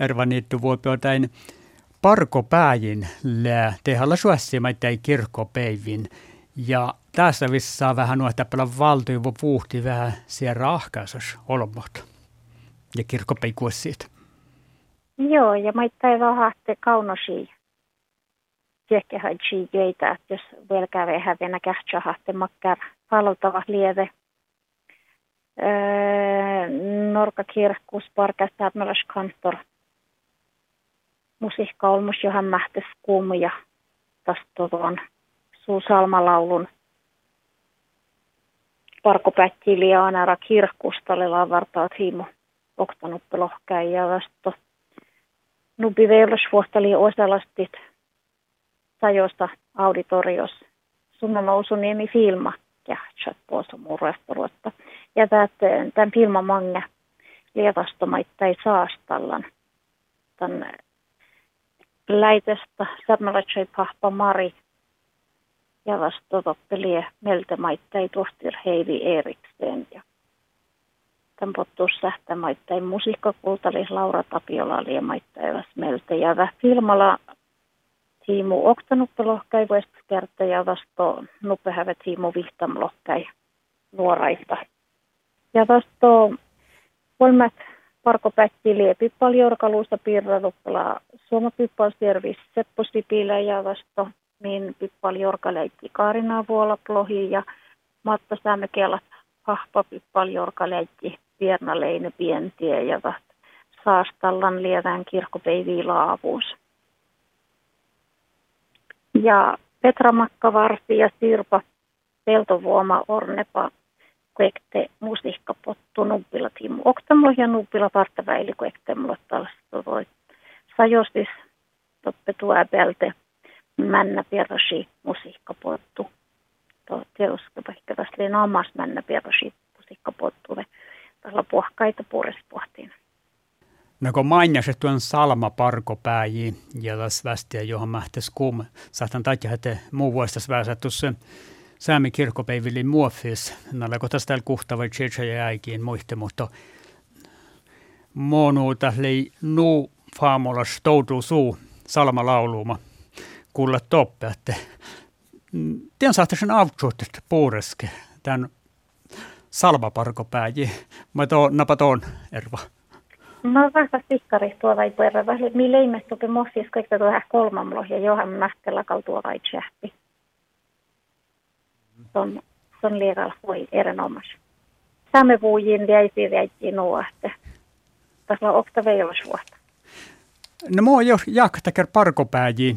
erva niittu voi tain parkopääjin lää tehalla suossimaittain kirkkopäivin. Ja tässä vissaa vähän nuotta paljon valtuivu puhti vähän siellä rahkaisas olmot ja kirkkopäikuussiit. Joo, ja maittain vähän kaunosi tiekkehädsi geitä, että jos vielä kävee hävenä kähtsahahte makkar paloltava lieve. Öö, Norka kirkkus parkas tämmöläs kantor. Musiikka olmus johan mähtes kuumu ja tästä tuon suusalmalaulun parkopätti lianara kirkkustalle lavartaat hiimo oktanut lohkäin ja tästä nubi vuostali osalastit tajosta auditorios sunna niemi filma ja chat pois muuresta Ja tämän filma mange ei saastallan. Tän läitestä. Samalla pahpa Mari. Ja vasta toppelie meiltä ei tuostir Heivi Erikseen. Ja tämän pottuus sähtämaittain musiikkakultali Laura Tapiola liemaittain meiltä. Ja filmalla tiimu oktanuppelohkai kerta ja vasto nuppehävä tiimu vihtamlohkai nuoraista. Ja vasto kolmat parkopätti liepi paljon orkaluusta Suoma pippalsjärvis Seppo Sipilä ja vasto min pippal jorkaleikki Kaarina Vuola Plohi ja Matta Sämmekelat hahpa pippal jorkaleikki Vierna Leine Pientie ja vasto Saastallan lievään kirkkopeivi laavuus. Ja Petra Makkavarsi ja Sirpa Peltovuoma Ornepa kuekte musiikkapottu nubbila timu oktamlo ja nubbila partaväili kuektemlo tällaista voi sajostis toppe tuo pelte männä pierasi musiikkapottu. To teoska vaikka tässä oli omas männä pierasi musiikkapottu. Tällä puhkaita puolesta pohtiin. No kun mainitsit tuon Salma Parkopääji ja tässä västiä, johon mähtäis kum, saatan takia, että muu vuostas väsätty se Säämi kirkkopäivillin muoffis. Näillä kun tästä kuhtava tsetsa ja äikiin muiste, mutta monuuta lei nuu faamolla stoutuu suu salma lauluuma kuulla toppe, että tien saatte sen avtsuutet puureske tämän salmaparkopääji. Mä tuon napatoon, Erva. No vähän sikkari tuolla ei puhuta. Mi leimme toki mossis kaikki tuohon kolmamlo ja johan mähtellä kaltua vai tjähti. Se on, se on liikalla voi erinomais. Saamme vuujin jäisi jäisi nuo, että tässä on okta vuotta. No mua jo jaktaker parkopääji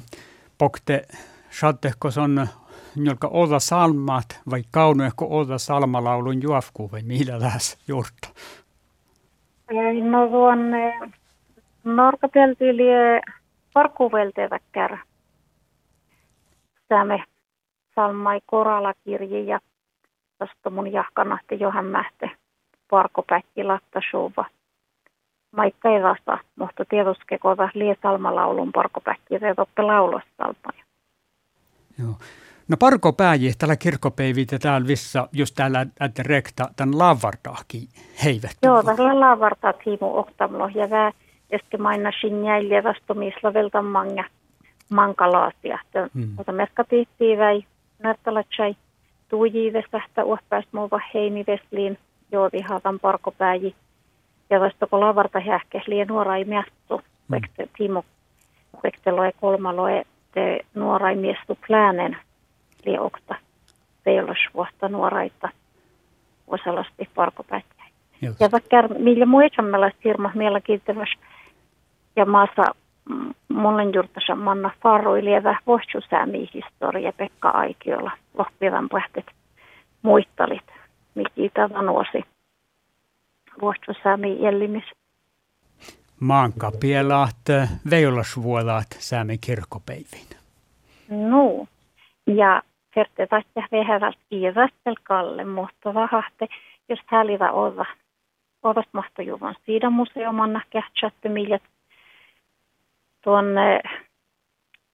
pokte satteko on jolka olla salmat vai kaunuehko olla salmalaulun juofku vai millä lähes juurta? No tuonne norkapeltylie parkkuvelteväkkär. Säämme salmai koralakirji ja tästä mun jahkanahti johan mähte parkopäkki lattasuuva. Maikka ei vasta, mutta tietysti kova lie salmalaulun parkopäkki, se toppe laulosalmaja. Joo. No parko pääji, tällä kirkkopäivit ja täällä vissa, just täällä että rekta, tämän lavardahki heivät. Joo, täällä lavartaa tiimu oktamlo ja vää, eske maina sinjäille vastumisla velta manga mankalaasia. Hmm. Mutta merkka piittii väi, närtälä chai, tuujiivestä, uhpäistä muuva heini vesliin, joo vihaavan parko pääji. Ja vasta kun lavarta hähke, liian nuora ei miestu, hmm. tiimu, loe kolmaloe, te nuora ei miestu pläänen liokta vuotta nuoraita osalasti parkopätkä. Ja vaikka millä muistammella firma mielenkiintoista ja maassa monen juurtassa manna faroilievä vohtusäämi historia Pekka Aikiola lohpivan pähtet muittalit, mikä tätä nuosi vohtusäämi jellimis. Maankapielaat veilasvuolaat säämi kirkkopäivin. No, ja Ferte takia vähävät iivästel kalle, mutta vahahte, jos häälivä olla. Ovat mahtojuvan siitä museomanna kähtsätty millet tuonne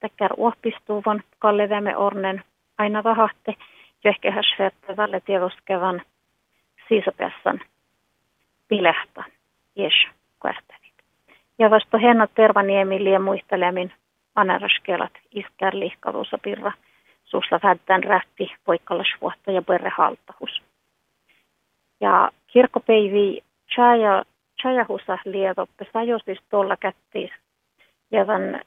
täkkär uopistuvan kalle väme ornen aina vahahte, ehkä häsvette välle tiedoskevan siisapessan pilehta, jes, kuehtevit. Ja vasta henna tervaniemi ja muistelemin aneraskelat iskär lihkavuusa pirra suussa vättän rätti poikkalasvuotta ja perre haltahus. Ja kirkkopeivi chaja, chajahusa liedoppe sajosis tuolla kättis ja van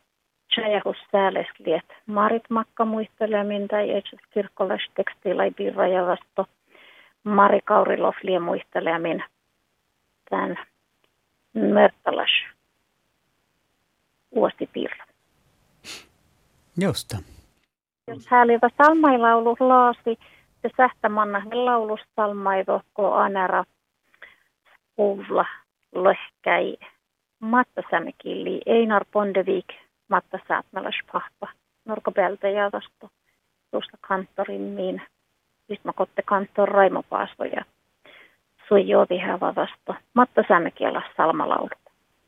chajahus säälesliet marit makka muistelemin tai etsit kirkkolas tekstiilai pirra ja vasto Mari Kaurilov lie muistelemin tämän Mörtalas uostipirra. Justa. Jos häälivä salmailaulu laasi, se sähtämanna laulustalmaido, ko anera uvla lohkäi mattasämekilli Einar Pondevik mattasäätmäläs pahpa norkopeltä ja vasto tuosta kantorin miin. Mistä kotte kantor Raimo Paasto ja sui jovi vasto. Matta Sämmekielä salmalaulu.